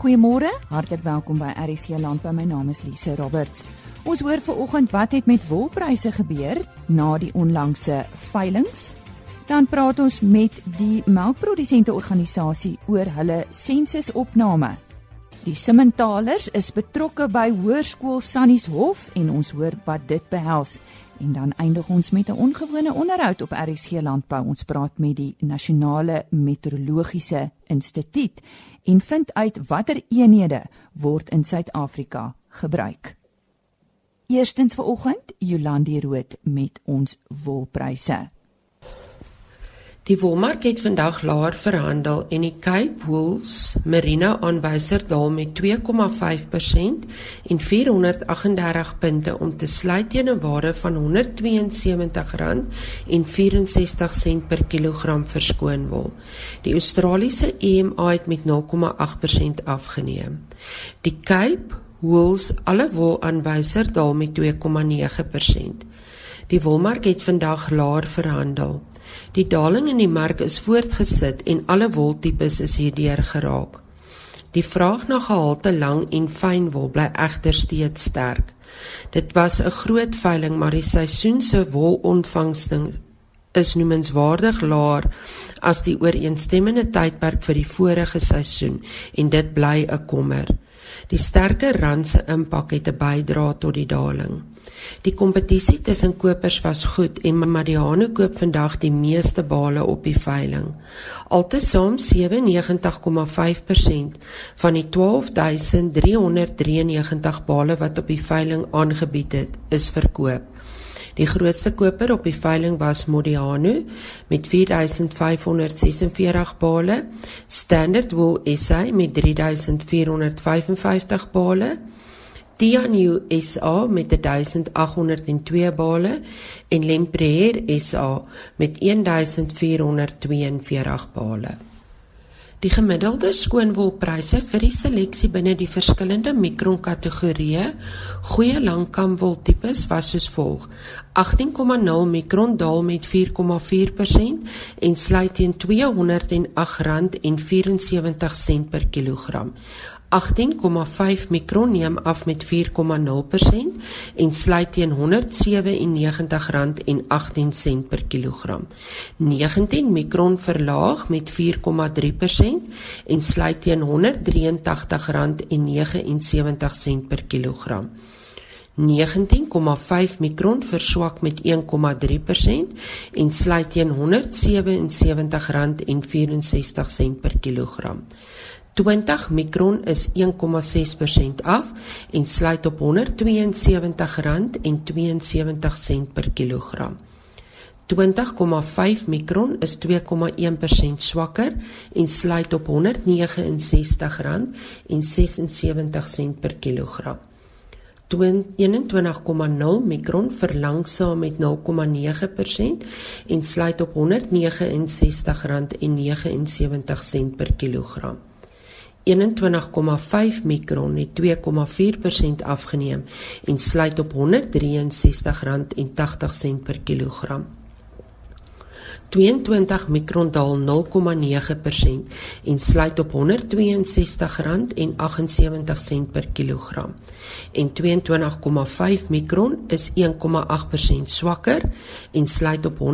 Goeiemôre, hartlik welkom by RSC Landbou. My naam is Lise Roberts. Ons hoor ver oggend wat het met wolpryse gebeur na die onlangse veilinge. Dan praat ons met die melkprodusente organisasie oor hulle sensusopname. Die Simmentalers is betrokke by Hoërskool Sannieshof en ons hoor wat dit behels. En dan eindig ons met 'n ongewone onderhoud op RSG Landbou. Ons praat met die Nasionale Meteorologiese Instituut en vind uit watter eenhede word in Suid-Afrika gebruik. Eerstens vanoggend Jolandi Rood met ons wolpryse. Die wolmark het vandag laer verhandel en die Cape Wools Merino aanwyser daal met 2,5% en 438 punte om te sluit teen 'n waarde van R172.64 per kilogram verskoon wol. Die Australiese EMA het met 0,8% afgeneem. Die Cape Wools alle wol aanwyser daal met 2,9%. Die wolmark het vandag laer verhandel. Die daling in die mark is voortgesit en alle woltipes is hierdeur geraak. Die vraag na gehalte lang en fyn wol bly egter steeds sterk. Dit was 'n groot veiling, maar die seisoen se wolontvangste is noemenswaardig laer as die ooreenstemmende tydperk vir die vorige seisoen en dit bly 'n kommer. Die sterker rand se impak het 'n bydra tot die daling. Die kompetisie tussen kopers was goed en Madiano koop vandag die meeste bale op die veiling. Altesaam 97,5% van die 12393 bale wat op die veiling aangebied het, is verkoop. Die grootste koper op die veiling was Modiano met 4546 bale, Standard Wool SA met 3455 bale, Tianyu SA met 1802 bale en Lempreer SA met 1442 bale. Die gemiddelde skoonwolpryse vir die seleksie binne die verskillende mikronkategorieë goeie langkamwol tipes was soos volg: 18,0 mikron daal met 4,4% en sluit teen R208.74 per kilogram. 18,5 mikron neem af met 4,0% en sluit teen R197.18 per kilogram. 19 mikron verlaag met 4,3% en sluit teen R183.79 per kilogram. 19,5 mikron verswak met 1,3% en sluit teen R177.64 per kilogram. 20 mikron is 1,6% af en sluit op R172,72 per kilogram. 20,5 mikron is 2,1% swakker en sluit op R169,76 per kilogram. 21,0 mikron verlangsaam met 0,9% en sluit op R169,79 per kilogram. 21,5 mikron het 2,4% afgeneem en sluit op R163,80 per kilogram. 22 mikron daal 0,9% en sluit op R162,78 per kilogram. En 22,5 mikron is 1,8% swakker en sluit op R156,96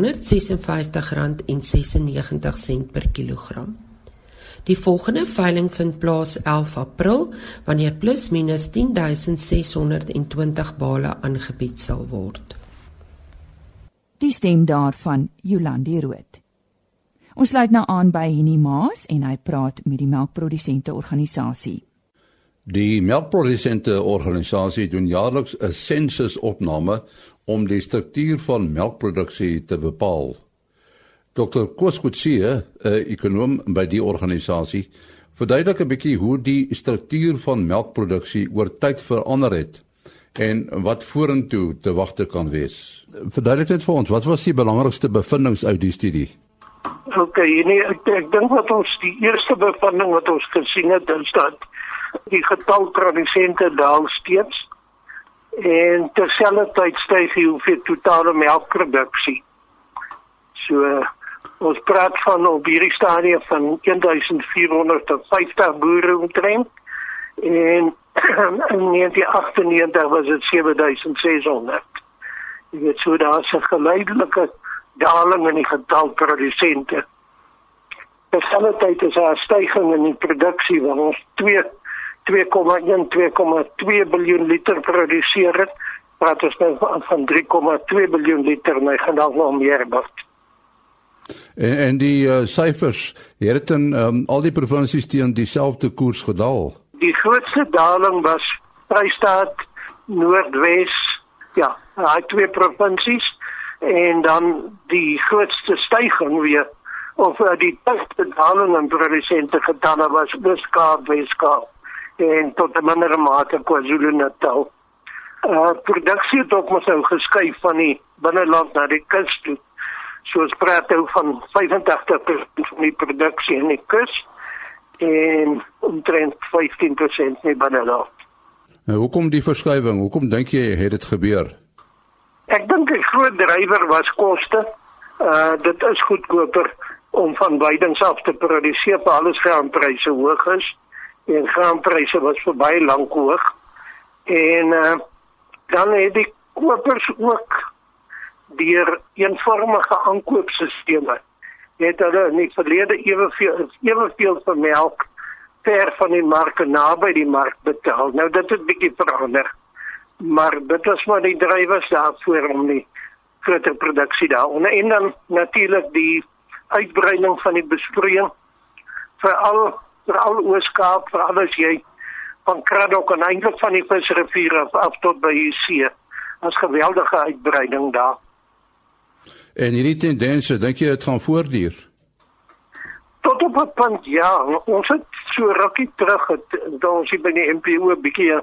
per kilogram. Die volgende veiling vind plaas 11 April wanneer plus minus 10620 bale aangebied sal word. Die stem daarvan Jolandi Rood. Ons sluit nou aan by Henny Maas en hy praat met die melkprodusente organisasie. Die melkprodusente organisasie doen jaarliks 'n sensusopname om die struktuur van melkproduksie te bepaal. Dr. Koskutsie, 'n ekonom by die organisasie, verduidelik 'n bietjie hoe die struktuur van melkproduksie oor tyd verander het en wat vorentoe te wagte kan wees. Verduidelik dit vir ons, wat was die belangrikste bevindinge uit die studie? OK, nee, ek ek dink wat ons die eerste bevinding wat ons gesien het, is dat die getal produsente daal steeds en terselfdertyd styg die hoeveelheid totale melkproduksie. So Ons praat van op hierdie stadium van 1450 boere omtrent en in 1998 was dit 7600. Jy weet so daar's 'n geleidelike daling in die getal produsente. Terselfdertyd is daar 'n stygings in die produksie waar ons 2 2,1 2,2 biljoen liter produseer het. Praat ons nou van 3,2 biljoen liter, my gedagte nog meer word. En en die uh, syfers, het in um, al die provinsies teen dieselfde koers gedaal? Die grootste daling was Vrystaat, Noordwes, ja, daai twee provinsies en dan die grootste stygings weer of uh, die beste daling in produsente getalle was Weskaap, Weskaap en tot 'n mindere mate KwaZulu-Natal. Uh produksie het ook mos nou geskuif van die binneland na die kus toe. So ons praat nou van 85% van die produksie in die kus en omtrent 15% in binneland. Nou hoekom die verskywing? Hoekom dink jy het dit gebeur? Ek dink 'n groot drywer was koste. Uh dit is goedkoper om van weidings af te produseer vir alles graanpryse hoog is en graanpryse was vir baie lank hoog. En uh dan het die kopers ook deur eenvormige aankoopstelsels het hulle in die verlede eweveel eweveel vir melk ver van die mark naby die mark betaal. Nou dit het bietjie verander. Maar dit was maar die drywers daarvoor om die groter produksie daar. En dan natuurlik die uitbreiding van die besproeiing veral veral Oos-Kaap, veral as jy van Kraddock en eintlik van die visrivier af, af tot by die see. Ons geweldige uitbreiding daar. En hierdie tendense, dink jy dit gaan voortduur? Tot op 'n punt ja, ons het so rukkie terug het ons by die MPO 'n bietjie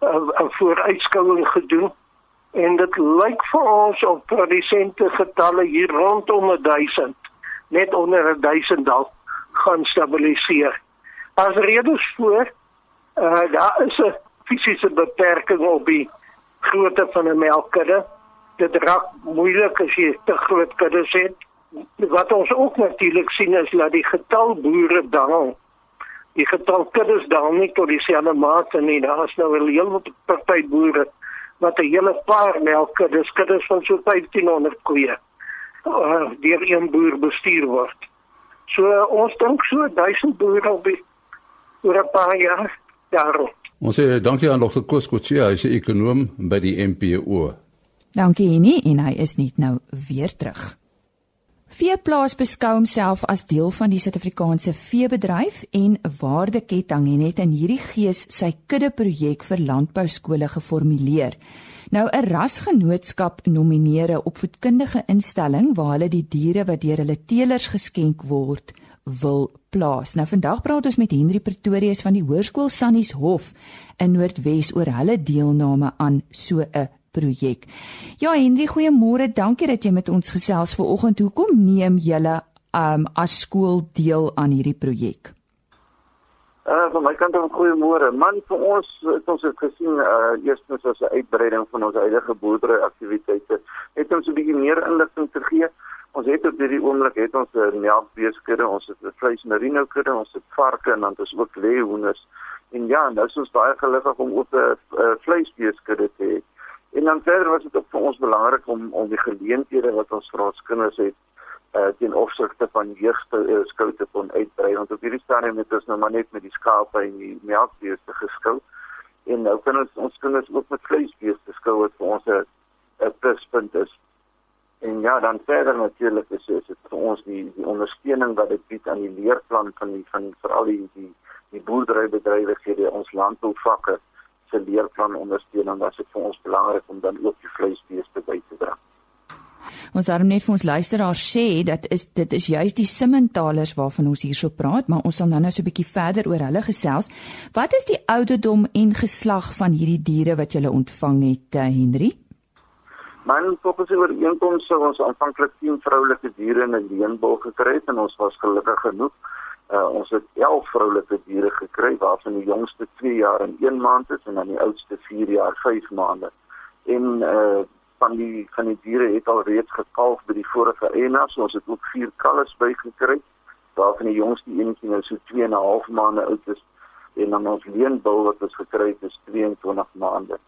'n vooruitskouing gedoen en dit lyk vir ons op produsente getalle hier rondom 1000 net onder 1000 dalk gaan stabiliseer. As redes voor uh daar is 'n fisiese beperking op die grootte van 'n melkkudde. Dit raak moeilik as jy te groot kuddes het. Wat ons ook natuurlik sien is dat die getal boere daal. Die getal kuddes daal nie tot dieselfde mate nie. Daar is nou 'n hele party boere wat 'n hele paar melkkuddes, kuddes van so 1500 koeie, uh, deur een boer bestuur word. So ons dink so 1000 boere op die oor 'n paar jaar daarop. Ons sê dankie aan Dr. Koskotse, hy is 'n ekonom by die MPO. Dankie Henny en hy is net nou weer terug. Veeplaas beskou homself as deel van die Suid-Afrikaanse veebedryf en waardeketting en het in hierdie gees sy kudde projek vir landbou skole geformuleer. Nou 'n rasgenootskap nomineer 'n opvoedkundige instelling waar hulle die diere wat deur hulle teelers geskenk word wil plaas. Nou vandag praat ons met Henry Pretorius van die Hoërskool Sannies Hof in Noordwes oor hulle deelname aan so 'n projek. Ja Henry, goeiemôre. Dankie dat jy met ons gesels vanoggend. Hoekom neem julle um, as skool deel aan hierdie projek? Uh van my kant af goeiemôre. Man vir ons het ons het gesien uh eerstens as 'n uitbreiding van ons huidige boerdery aktiwiteite. Het ons 'n bietjie meer inligting te gee. Ons het op hierdie oomblik het ons 'n melkbeeskudde, ons het vleis merino kudde, ons het varke en dan ons ook leeuhoenders. En ja, nou is ons baie gelukkig om ook 'n vleisbeeskudde te hê. En dan verder was dit ook vir ons belangrik om om die geleenthede wat ons vir ons kinders het uh, ten opsigte van jeugte uh, skoute kon uitbrei. Want op hierdie stadium het ons nou maar net met die skape en die melkbeeste geskou en nou kan ons ons kinders ook met vleisbeeste skou wat vir ons 'n pluspunt is. En ja dan verder natuurlik is dit vir ons die die ondersteuning wat dit bied aan die leerplan van die van veral die die die boerderybedrywighede ons landbouvakke se leerplan ondersteuning was dit vir ons belangrik om dan ook die vleisbeeste by te dra Ons daarom net vir ons luisteraars sê dat is dit is juist die simmentalers waarvan ons hierso praat, maar ons sal nou nou so 'n bietjie verder oor hulle gesels. Wat is die ouderdom en geslag van hierdie diere wat jy ontvang het, uh, Henry? Man, volgens oor inkomste sou ons aanvanklik 10 vroulike diere in 'n leenbul gekry het en ons was gelukkig genoeg. Uh, ons het 11 vroulike diere gekry waarvan die jongste 2 jaar en 1 maand is en dan die oudste 4 jaar 5 maande. En uh van die van die diere het al reeds gekalf by die vorige eienaars. So ons het ook vier kalves bygekry. Daarvan die jongste eenetjie nou so 2 en 'n half maande oud is. en dan ons leenbil wat ons gekry het is 22 maande.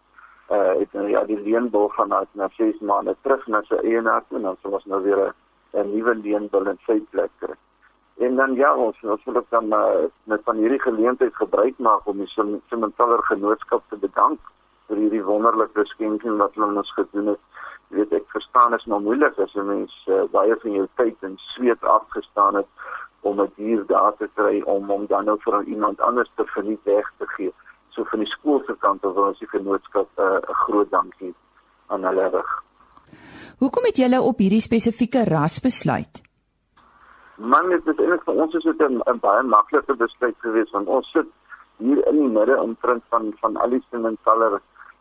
Uh het nou ja die leenbil gaan uit na 6 maande terug na sy eienaar toe en dan sal ons nou weer 'n nuwe leenbil in sy plek kry. En dan ja, ons ons wil dan uh, met van hierdie geleentheid gebruik maak om die Simmentaler Genootskap te bedank vir hierdie wonderlike skenking wat hulle ons gedoen het. Jy weet ek verstaan is maar moeilik as 'n mens uh, baie van jou tyd en sweet afgestaan het om 'n dier daar te kry om hom dan nou vir iemand anders te verniet weg te gee. So van die skool se kant af wil ons die genootskap eh, 'n uh, groot dankie aan hulle rig. Hoekom het julle op hierdie spesifieke ras besluit? Man, dit is eintlik vir ons is dit 'n baie maklike besluit geweest want ons sit hier in die midde omtrent van van al die simmentaler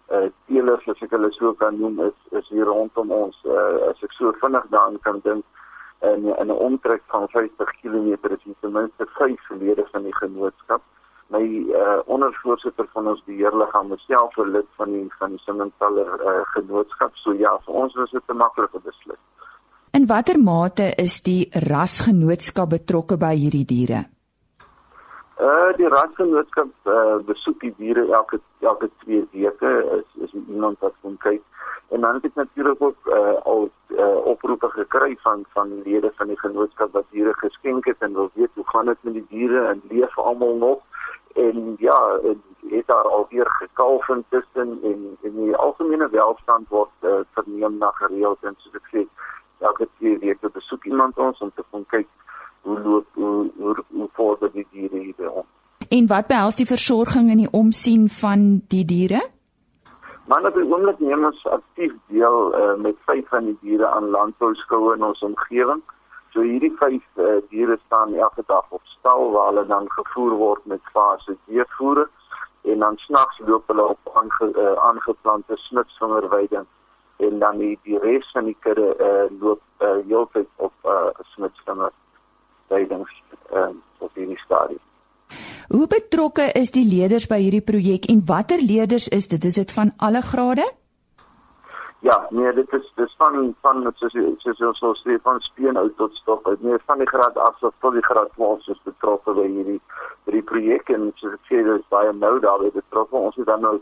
eh uh, teelers as ek hulle so kan noem is is hier rondom ons uh, as ek so vinnig daaraan kan dink in in 'n omtrek van 50 km is hier ten minste vyf lede van die genootskap. My uh, ondervoorsitter van ons beheerliggaam is self 'n lid van die van die Simmentaler uh, genootskap. So ja, vir ons was dit 'n maklike besluit. In watter mate is die rasgenootskap betrokke by hierdie diere? Uh die rasgenootskap uh, besoek die diere elke elke 2 weke. Is is iemand wat kom kyk En dan het ek natuurlik ook uh, al uh, oproepe gekry van van lede van die genootskap wat diere geskenk het en wil weet hoe gaan dit met die diere en leef almal nog en ja het daar alweer gekalf intussen en en die algemene welstand word uh, verneem na gereeld en soos ek sê elke twee weke besoek iemand ons om te kom kyk hoe loop hoe hoe, hoe vorder die diere hier by ons. En wat behels die versorging en die omsien van die diere? Maar op die oomblik neem ons aktief deel uh, met vyf van die diere aan landbouskoue in ons omgewing. So hierdie vyf uh, diere staan elke dag op stal waar hulle dan gevoer word met fase deurvoere en dan snags loop hulle op aange, uh, aangeplante snitsvingerweiding en dan die die res van die kudde uh, loop uh, heeltyd op uh, snitsvingerweidings uh, op hierdie stadium. Hoe betrokke is die leerders by hierdie projek en watter leerders is dit? Is dit van alle grade? Ja, nee, dit is dis van van soos soos ons sou sê van speen uit tot stop. Uit nee, van die graad 8 tot die graad 12 is betrokke by hierdie by die projek en soos ek sê, dis baie nou daarby betrokke. Ons het dan nou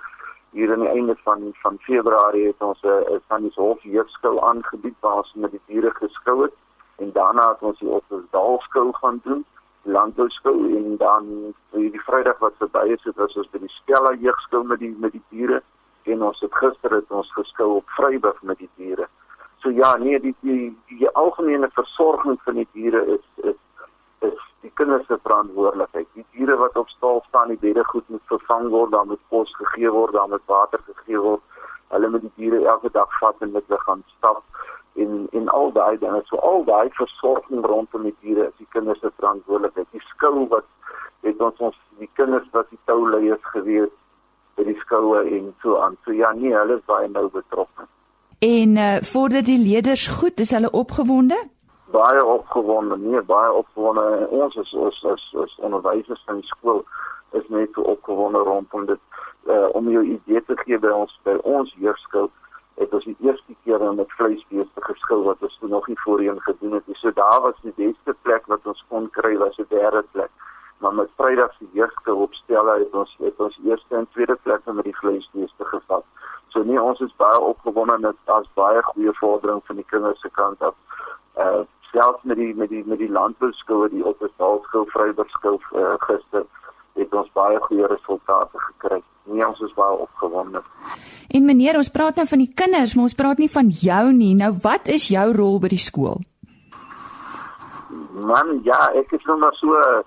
hier aan die einde van van Februarie het ons 'n van die hof jeugskool aangebied waar ons met die diere geskou het. En daarna het ons die Opsdalskool gaan doen landbouskou en dan vir die Vrydag wat verby is, het ons by die Stella jeugskou met die met die diere. En ons het gister het ons geskou op Vryburg met die diere. So ja, nee, die die, die algemene versorging van die diere is is is die kinders se verantwoordelikheid. Die diere wat op stal staan, die bedde goed moet vervang word, dan moet kos gegee word, dan moet water gegee word. Hulle moet die diere elke dag vat en met hulle gaan stap en en al daai dinge. So al daai versorging rondom die diere is die kinders se verantwoordelikheid. Die skou wat het ons ons die kinders wat die touleiers gewees by die skoue en so aan. So ja nee hulle is baie nou betrokke en uh, vorder die leerders goed is hulle opgewonde baie opgewonde nee baie opgewonde ons is ons is, is onderwysers van die skool is net so opgewonde rondom dit uh, om jou idee te gee by ons by ons jeugskool het ons die eerste keer met vleisbeeste geskil wat ons nog nie voorheen gedoen het nie. So daar was die beste plek wat ons kon kry was 'n derde plek. Maar met Vrydag se eerste opstel het ons het ons eerste en tweede plek met die vleisbeeste gevat. So nee, ons is baie opgewonde met as baie goeie vordering van die kinders se kant af. Uh selfs met die met die met die landbouskoue die op die Dalskool Vryburgskool uh, gister het ons baie goeie resultate gekry. Nee, ons is baie opgewonde. En meneer, ons praat nou van die kinders, maar ons praat nie van jou nie. Nou wat is jou rol by die skool? Man, ja, ek is nou maar so uh,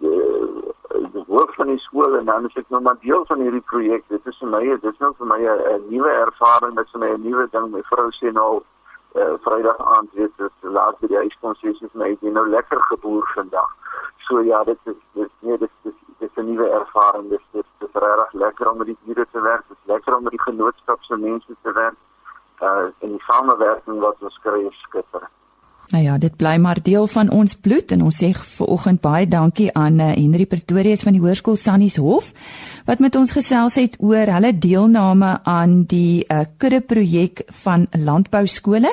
die hoof van die skool en dan is ek nou maar deel van hierdie projek. Dit is vir my, dit is nou vir my 'n nuwe ervaring, dit is vir my 'n nuwe ding. My vrou sê nou uh, Vrydag aand weet dit laat by die huiskonsessies my jy nou lekker geboer vandag. So ja, dit is dit nee, dit is dit is 'n nuwe ervaring. Dit is dit is regtig lekker om met die diere te werk. Dit is lekker om met die genootskap se mense te werk. Uh en die samewerking wat ons kry is skitterend. Nou ja, dit bly maar deel van ons bloed en ons sê ver oggend baie dankie aan uh, Henry Pretorius van die Hoërskool Sannies Hof wat met ons gesels het oor hulle deelname aan die uh, kudde projek van landbou skole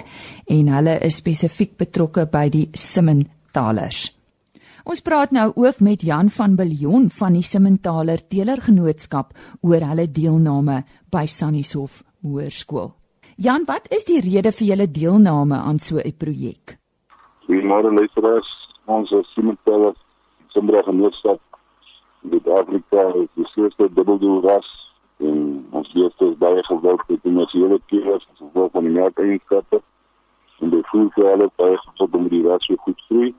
en hulle is spesifiek betrokke by die Simmentalers. Ons praat nou ook met Jan van Biljon van die Simmentaler Teelergenootskap oor hulle deelname by Sannieshof Hoërskool. Jan, wat is die rede vir julle deelname aan so 'n projek? Goeiemôre luisteraars. Ons is Simmentaler Teelergenootskap dit Afrika is die eerste dubbeldoel ras en ons eerste is baie gewild met die nasionale keers as gevolg van die melkeienskappe en die voedselwe baie gevolg om die ras weer goed groei.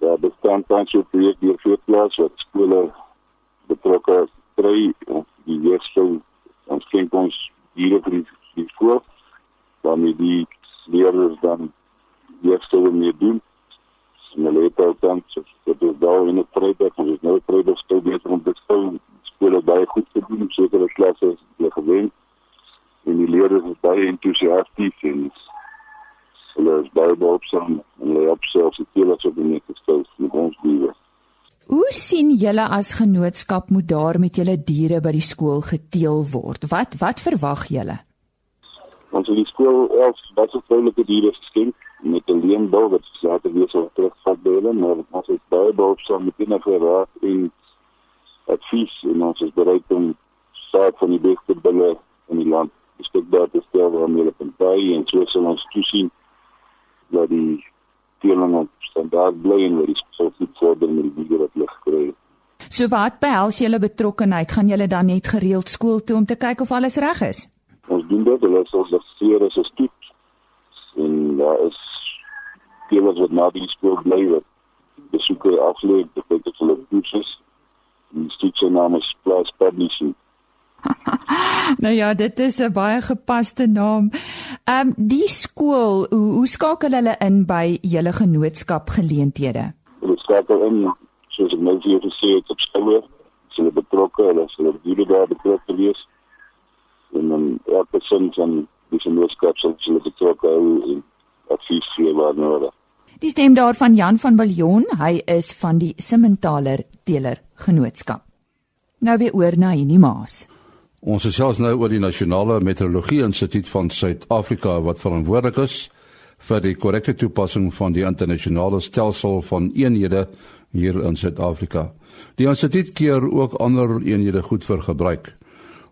Ja, bestaan tans so projek hier vir klas wat skole betrokke kry of die eerste ons kyk ons diere vir die, die skool dan die leerders dan eerste wil meer doen en hulle het ook dan so dit is daar in 'n Vrydag ons is nou Vrydag stou beter om dit sou skole baie goed te doen sekere klasse is gewen en die leerders is baie entoesiasties en hulle is baie behoopsaam en hulle help selfs die teelers op die net gestel met ons diere. Hoe sien julle as genootskap moet daar met julle diere by die skool geteel word? Wat wat verwag julle? Ons het die skool elf wat so vroulike diere geskenk met 'n leenbou wat later weer sou terugvat by hulle, maar ons is baie behoopsaam met enige raad en advies en ons is bereid om saak van die beste bulle in die land beskikbaar te stel waarmee hulle kan baie en so sal ons toesien dat die teeling op standaard bly en dat die goed vorder met die diere wat hulle gekry het. So wat behels julle betrokkenheid? Gaan julle dan net gereeld skool toe om te kyk of alles reg is? Ons doen dit, hulle sal gestuur as 'n stoet en daar is teelers wat na die skool bly wat besoeke aflê, dit beteken hulle kursus. Die stoet se naam is Plus Publishing. nou ja, dit is 'n baie gepaste naam. Ehm um, die skool, hoe, hoe skakel hulle in by julle genootskap geleenthede? Hulle skakel in soos ek nou vir julle gesê het op skole, hulle betrokke, hulle is hulle diere daar betrokke wees. En dan elke sin van die genootskap sal hulle betrokke hou en advies gee waar nodig. Die stem daarvan Jan van Biljon, hy is van die Simmentaler Teeler Genootskap. Nou weer oor na Henny Maas. Ons is selfs nou oor die Nasionale Meteorologie Instituut van Suid-Afrika wat verantwoordelik is vir die korrekte toepassing van die internasionale stelsel van eenhede hier in Suid-Afrika. Die instituut keer ook ander eenhede goed vir gebruik.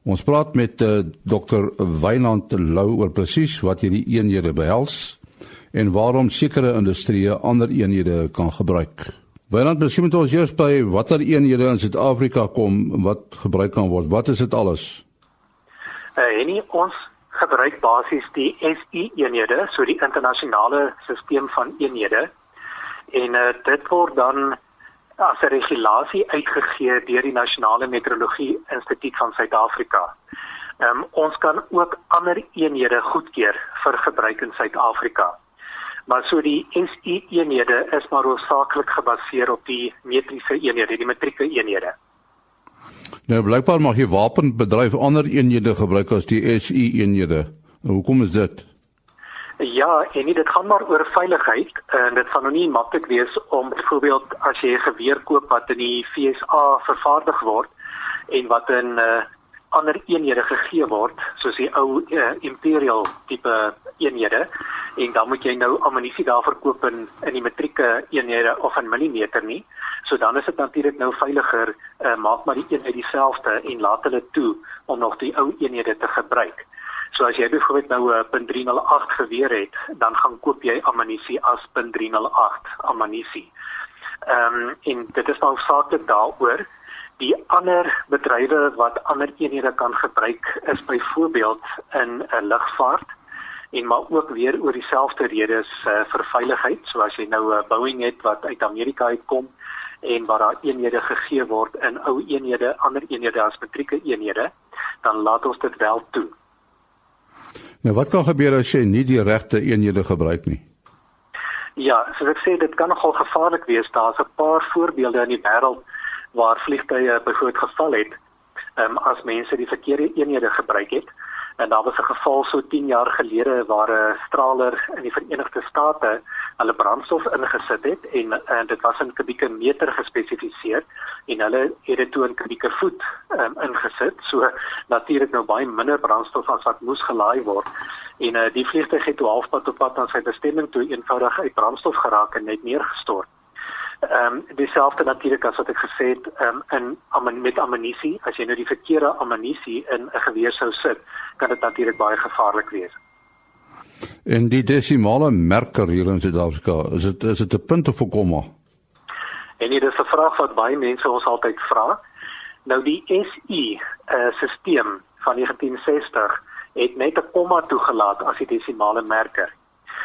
Ons praat met uh, eh, Dr. Wynand Lou oor presies wat hierdie eenhede behels en waarom sekere industrieë ander eenhede kan gebruik. Wynand, miskien moet ons eers by watter eenhede in Suid-Afrika kom wat gebruik kan word. Wat is dit alles? Eh, uh, en ons gebruik basies die SI eenhede, so die internasionale stelsel van eenhede. En uh, dit word dan as 'n regulasie uitgegee deur die Nasionale Meteorologie Instituut van Suid-Afrika. Um, ons kan ook ander eenhede goedkeur vir gebruik in Suid-Afrika. Maar so die SI eenhede is maar hoofsaaklik gebaseer op die metriese eenhede, die metrieke eenhede. Nou blykbaar mag jy wapenbedryf ander eenhede gebruik as die SI eenhede. Nou, hoekom is dit? Ja, en nie, dit gaan maar oor veiligheid en dit gaan nou nie maklik wees om byvoorbeeld as jy 'n geweer koop wat in die FSA vervaardig word en wat in uh, ander eenhede gegee word soos die ou uh, imperial tipe eenhede en dan moet jy nou ammunisie daarvoor koop in in die metrieke eenhede of in millimeter nie. So dan is dit natuurlik nou veiliger uh, maak maar die eenheid dieselfde en laat hulle toe om nog die ou eenhede te gebruik. So as jy byvoorbeeld nou 'n .308 geweer het, dan gaan koop jy ammunisie as .308 ammunisie. Ehm um, en dit is nou saaklik daaroor Die ander bedrywe wat ander eenhede kan gebruik is byvoorbeeld in 'n lugvaart en maar ook weer oor dieselfde redes uh, vir veiligheid. So as jy nou 'n uh, Boeing het wat uit Amerika uitkom en waar daar eenhede gegee word in ou eenhede, ander eenhede as metrieke eenhede, dan laat ons dit wel toe. Nou wat kan gebeur as jy nie die regte eenhede gebruik nie? Ja, soos ek sê, dit kan nogal gevaarlik wees. Daar's 'n paar voorbeelde in die wêreld waar vliegtye byvoorbeeld geval het, um, as mense die verkeerde eenhede gebruik het. En daar was 'n geval so 10 jaar gelede waar 'n straler in die Verenigde State hulle brandstof ingesit het en, en dit was in kubieke meter gespesifiseer en hulle het dit toe in kubieke voet um, ingesit. So natuurlik nou baie minder brandstof as wat moes gelaai word. En uh, die vliegtuig het halfpad op pad na sy bestemming toe eenvoudig uit brandstof geraak en net neergestort. Ehm Ehm um, dieselfde natuurlik as wat ek gesê het um, in amen, met ammunisie, as jy nou die verkeerde ammunisie in 'n geweer sou sit, kan dit natuurlik baie gevaarlik wees. En die desimale merker hier in Suid-Afrika, is dit is dit 'n punt of 'n komma? En dit is 'n vraag wat baie mense ons altyd vra. Nou die SI uh, stelsel van 1960 het net 'n komma toegelaat as die desimale merker.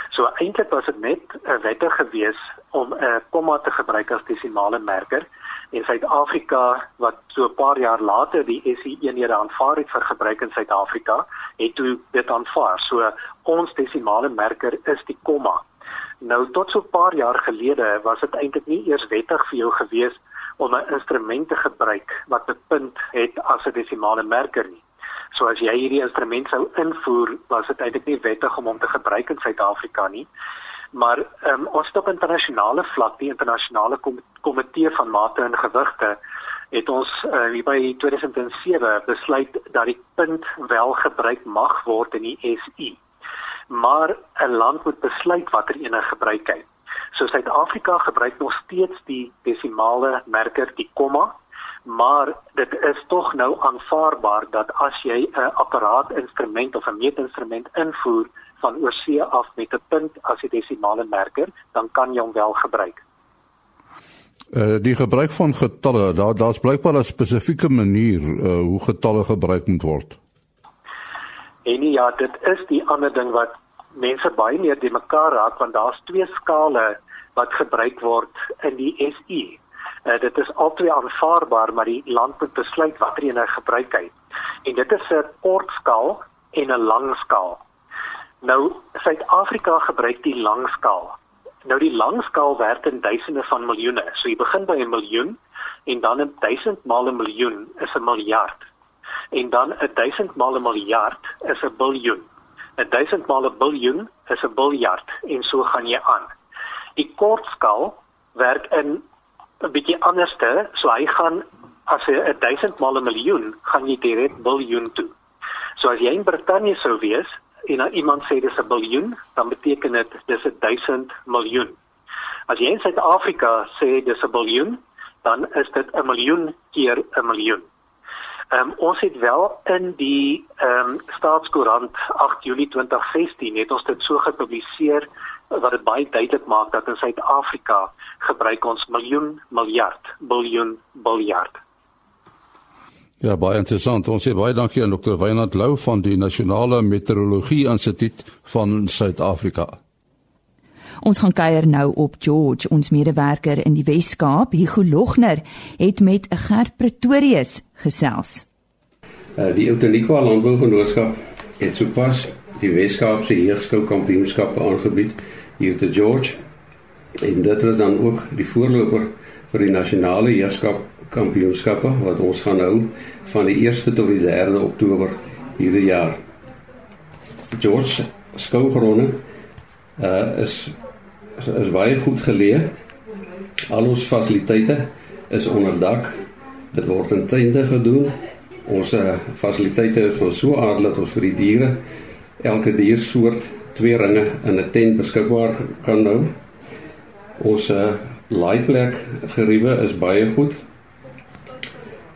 So eintlik was dit net 'n wette gewees om 'n komma te gebruik as desimale merker in Suid-Afrika wat so 'n paar jaar later die SI eenhede aanvaar het vir gebruik in Suid-Afrika, het toe dit aanvaar. So ons desimale merker is die komma. Nou tot so 'n paar jaar gelede was dit eintlik nie eers wettig vir jou gewees om 'n instrument te gebruik wat 'n punt het as 'n desimale merker nie. So as jy hierdie instrument sou invoer, was dit eintlik nie wettig om hom te gebruik in Suid-Afrika nie. Maar ehm um, ons op internasionale vlak, die internasionale komitee van mate en gewigte het ons uh, hier by 2007 besluit dat die punt wel gebruik mag word in die SI. Maar 'n land moet besluit watter ene gebruik hy. So Suid-Afrika gebruik nog steeds die desimale merker, die komma maar dit is tog nou aanvaarbaar dat as jy 'n apparaat instrument of 'n meetinstrument invoer van oorsee af met 'n punt as die desimale merker, dan kan jy hom wel gebruik. Uh die gebruik van getalle, daar daar's blykbaar 'n spesifieke manier uh hoe getalle gebruik moet word. En ja, dit is die ander ding wat mense baie meer die mekaar raak want daar's twee skale wat gebruik word in die SI. Uh, dit is altyd aanvaarbaar, maar die land moet besluit watter een hy gebruik hy. En dit is 'n kort skaal en 'n lang skaal. Nou Suid-Afrika gebruik die lang skaal. Nou die lang skaal werk in duisende van miljoene. So jy begin by 'n miljoen en dan 'n duisend maal 'n miljoen is 'n miljard. En dan 'n duisend maal 'n miljard is 'n biljoen. 'n Duisend maal 'n biljoen is 'n biljard en so gaan jy aan. Die kort skaal werk in 'n bietjie anderste, so hy gaan as 'n 1000 maal 'n miljoen, gaan jy direk biljoen toe. So as jy in Brittanje sou wees en nou iemand sê dis 'n biljoen, dan beteken dit dis 'n 1000 miljoen. As jy in Suid-Afrika sê dis 'n biljoen, dan is dit 'n miljoen keer 'n miljoen. Ehm um, ons het wel in die ehm um, staatskoerant 8 Julie 2016 het ons dit so gepubliseer wat dit baie duidelik maak dat in Suid-Afrika gebruik ons miljoen, miljard, biljoen, biljard. Ja, baie interessant. Ons sê baie dankie aan Dr. Wynand Lou van die Nasionale Meteorologie Instituut van Suid-Afrika. Ons gaan kuier nou op George, ons medewerker in die Wes-Kaap, Hugo Logner, het met Gert Pretorius gesels. Uh, die Outeniqua Landbougenootskap het sopas die Wes-Kaapse Heerskou Kampioenskappe aangebied hier te George En dit was dan ook die voorloper vir die nasionale heerskap kampioenskappe wat ons gaan hou van die 1ste tot die 3de Oktober hierdie jaar. George Skougronne uh is, is is baie goed geleë. Al ons fasiliteite is onder dak. Dit word in tente gedoen. Ons uh, fasiliteite is van so aard dat ons vir die diere elke diersoort twee ringe in 'n tent beskikbaar kan hou. Ons uh, laaiplek geriewe is baie goed.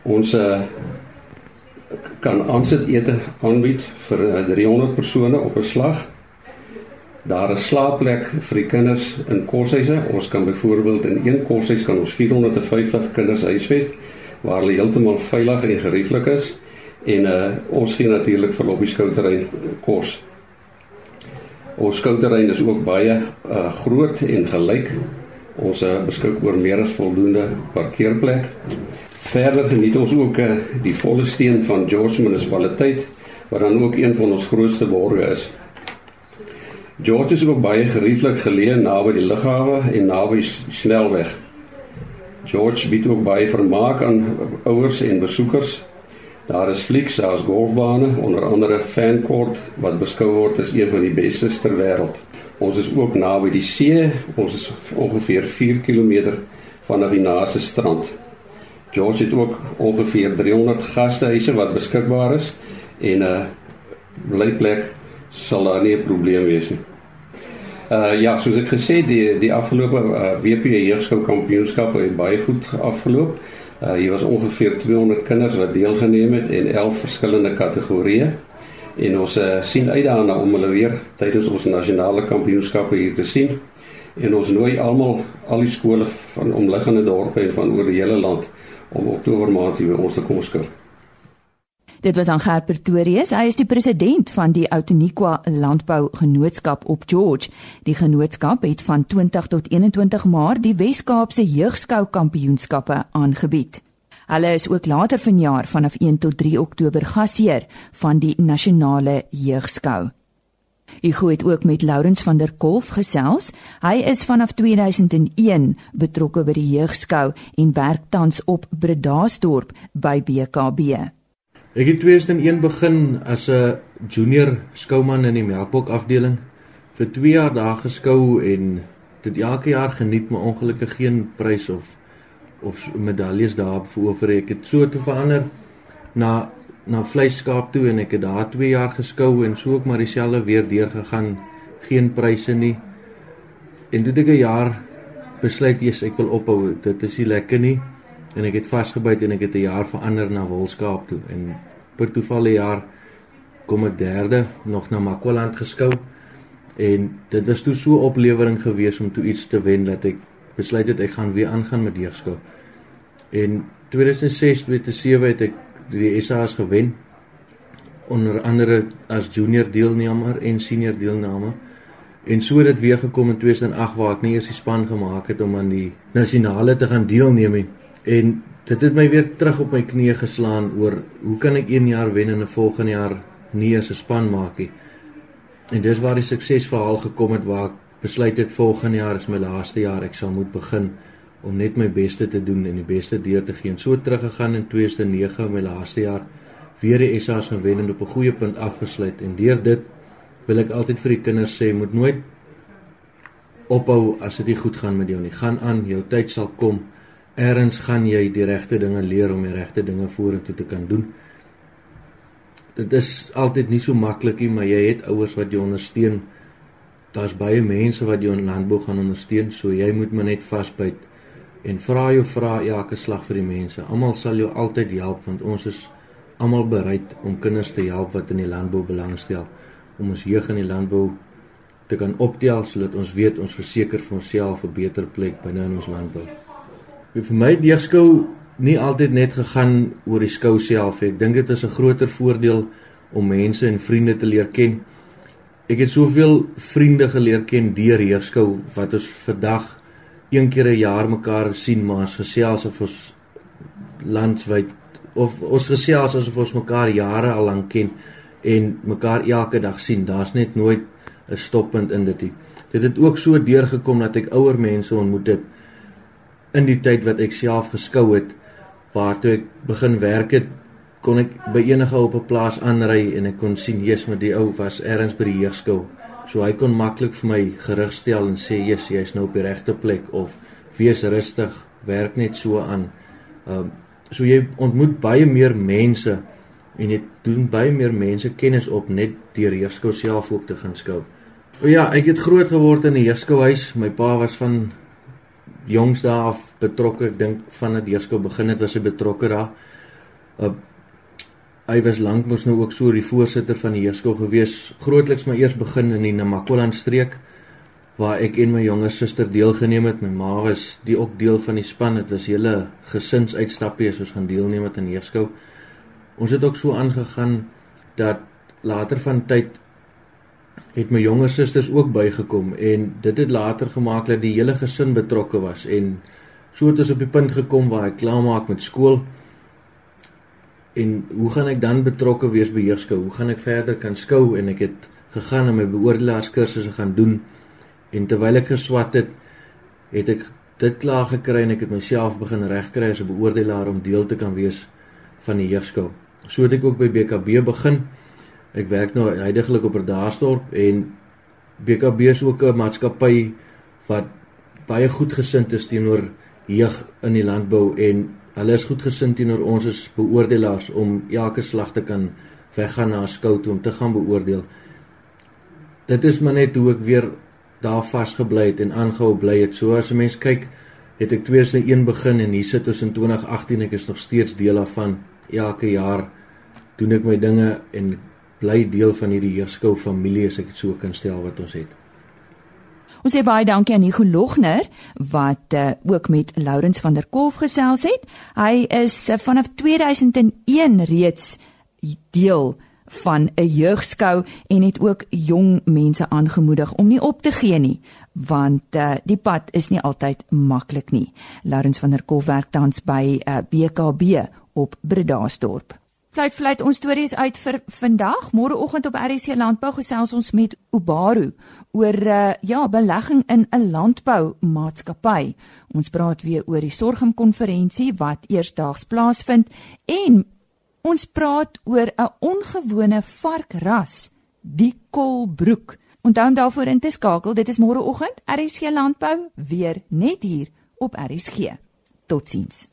Ons uh, kan aansit ete aanbied vir uh, 300 persone op 'n slag. Daar is slaapplek vir die kinders in koshuise. Ons kan byvoorbeeld in een koshuis kan ons 450 kinders huisves waar hulle heeltemal veilig en gerieflik is en uh, ons gee natuurlik vir lobby skouterrein kos. Ons skouterrein is ook baie uh, groot en gelyk. Ons uh, beskik oor meer as voldoende parkeerplek. Verder geniet ons ook uh, die volle steun van George munisipaliteit wat dan ook een van ons grootste borge is. George is ook baie gerieflik geleë naby die lughawe en naby die snelweg. George bied ook baie vermaak aan ouers en besoekers Daar is flieks as golfbane, onder andere Fancourt wat beskou word as een van die beste ter wêreld. Ons is ook naby die see. Ons is ongeveer 4 km van die naaste strand. George het ook ongeveer 300 gastehuise wat beskikbaar is en 'n blyplek sal daar nie 'n probleem wees nie. Uh ja, soos ek gesê die die afgelope uh, WP jeugskou kampioenskap het baie goed afgeloop. Uh hier was ongeveer 200 kinders wat deelgeneem het in 11 verskillende kategorieë. En ons uh, sien uit daarna om hulle weer tydens ons nasionale kampioenskappe hier te sien. En ons nooi almal al die skole van omliggende dorpe en van oor die hele land om Oktober maand hier by ons te kom skou. Dit was aan Gert Pretorius. Hy is die president van die Outeniqua Landbou Genootskap op George. Die genootskap het van 20 tot 21 Maart die Wes-Kaapse Jeugskou Kampioenskappe aangebied. Hulle is ook later vanjaar vanaf 1 tot 3 Oktober gasheer van die Nasionale Jeugskou. Ek het ook met Lourens van der Kolf gesels. Hy is vanaf 2001 betrokke by die jeugskou en werk tans op Bredasdorp by BKB. Ek het 2001 begin as 'n junior skouman in die melkbok afdeling. Vir 2 jaar daar geskou en dit elke jaar geniet maar ongelukkig geen prys of of medaljes daar verower ek het so te verander na na vleiskaap toe en ek het daar 2 jaar geskou en so ook maar dieselfde weer deurgegaan. Geen pryse nie. En toe ek 'n jaar besluit jy's ek wil ophou. Dit is nie lekker nie en ek het vasgebyt en ek het 'n jaar verander na Wolskaap toe en per toeval 'n jaar kom ek derde nog na Makwaland geskou en dit was toe so 'n oplewering gewees om toe iets te wen dat ek besluit het ek gaan weer aangaan met deegskou. En 2006 2007 het ek die SA's gewen onder andere as junior deelnemer en senior deelnemer. En so het dit weer gekom in 2008 waar ek nie eers die span gemaak het om aan die nasionale te gaan deelneem nie. En dit het my weer terug op my knieë geslaan oor hoe kan ek een jaar wen en 'n volgende jaar nie eens 'n span maak nie. En dis waar die suksesverhaal gekom het waar ek besluit het volgende jaar is my laaste jaar ek sal moet begin om net my beste te doen en die beste deur te gee. En so teruggegaan in 2009 my laaste jaar weer die SA's gewen en op 'n goeie punt afgesluit en deur dit wil ek altyd vir die kinders sê moet nooit ophou as dit nie goed gaan met jou nie. Gaan aan, jou tyd sal kom. Eerens gaan jy die regte dinge leer om die regte dinge vorentoe te kan doen. Dit is altyd nie so maklik nie, maar jy het ouers wat jou ondersteun. Daar's baie mense wat jou in landbou gaan ondersteun, so jy moet maar net vasbyt en vra jou vra elke slag vir die mense. Almal sal jou altyd help want ons is almal bereid om kinders te help wat in die landbou belangstel om ons jeug in die landbou te kan optel sodat ons weet ons verseker vir onsself 'n beter plek binne in ons landbou. Vir my deegskou nie altyd net gegaan oor die skou self. Ek dink dit is 'n groter voordeel om mense en vriende te leer ken. Ek het soveel vriende geleer ken deur deegskou wat ons vandag een keer 'n jaar mekaar sien, maar ons gesels of ons landwyd of ons gesels asof ons mekaar jare al lank ken en mekaar elke dag sien. Daar's net nooit 'n stoppunt in dit nie. Dit het ook so deurgekom dat ek ouer mense ontmoet het in die tyd wat ek self geskou het waartoe ek begin werk het kon ek by enige op 'n plaas aanry en ek kon sien Jesus met die ou was ergens by die jeugskou so hy kon maklik vir my gerigstel en sê Jesus jy's nou op die regte plek of wees rustig werk net so aan. Um, so jy ontmoet baie meer mense en jy doen baie meer mense kennis op net deur jeugskou self ook te gaan skou. O ja ek het groot geword in 'n jeugskouhuis my pa was van jongs daar af betrokke. Ek dink van dit eers gou begin het was hy betrokke daar. Uh, hy was lank mos nou ook so die voorsitter van die Heerskool gewees. Grootliks maar eers begin in die Namakoland streek waar ek en my jonger suster deelgeneem het. My ma was die ook deel van die span. Dit was hele gesinsuitstappie as ons gaan deelneem met 'n Heerskool. Ons het ook so aangegaan dat later van tyd het my jonger susters ook bygekom en dit het later gemaak dat die hele gesin betrokke was en so het ons op die punt gekom waar ek klaar maak met skool. En hoe gaan ek dan betrokke wees by jeugskou hoe gaan ek verder kan skou? En ek het gegaan en my beoordelaarskursusse gaan doen. En terwyl ek geswat het het ek dit klaar gekry en ek het myself begin regkry as 'n beoordelaar om deel te kan wees van die jeugskou so het ek ook by BKB begin Ek werk nou heidaglik op Verdaarsdorp en BKB is ook 'n maatskappy wat baie goed gesind is teenoor jeug in die landbou en hulle is goed gesind teenoor ons as beoordelaars om elke slag te kan weggaan na skou toe om te gaan beoordeel. Dit is maar net hoe ek weer daar vasgebly het en aangehou bly het. So as 'n mens kyk, het ek 2001 begin en hier sit ons in 2018 ek is nog steeds deel daarvan. Elke jaar doen ek my dinge en bly deel van hierdie jeugskou familie as ek dit so kan stel wat ons het. Ons sê baie dankie aan Hugo Logner wat uh, ook met Lourens van der Kolf gesels het. Hy is uh, vanaf 2001 reeds deel van 'n jeugskou en het ook jong mense aangemoedig om nie op te gee nie want uh, die pad is nie altyd maklik nie. Laurens van der Kolf werk tans by uh, BKB op Bredasdorp. Fluit fluit ons stories uit vir vandag. Môreoggend op RC Landbou gesels ons met Ubaru oor uh, ja, belegging in 'n landboumaatskappy. Ons praat weer oor die Sorgum konferensie wat eersdaags plaasvind en Ons praat oor 'n ongewone varkras, die kolbroek. Onthou om daarvoor in te skakel. Dit is môreoggend RSG Landbou weer net hier op RSG. Totsiens.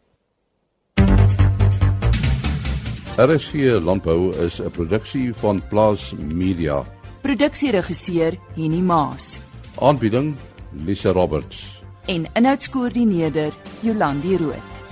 RSG Landbou is 'n produksie van Plaas Media. Produksieregisseur Henny Maas. Aanbieding Lisa Roberts. En inhoudskoördineerder Jolandi Root.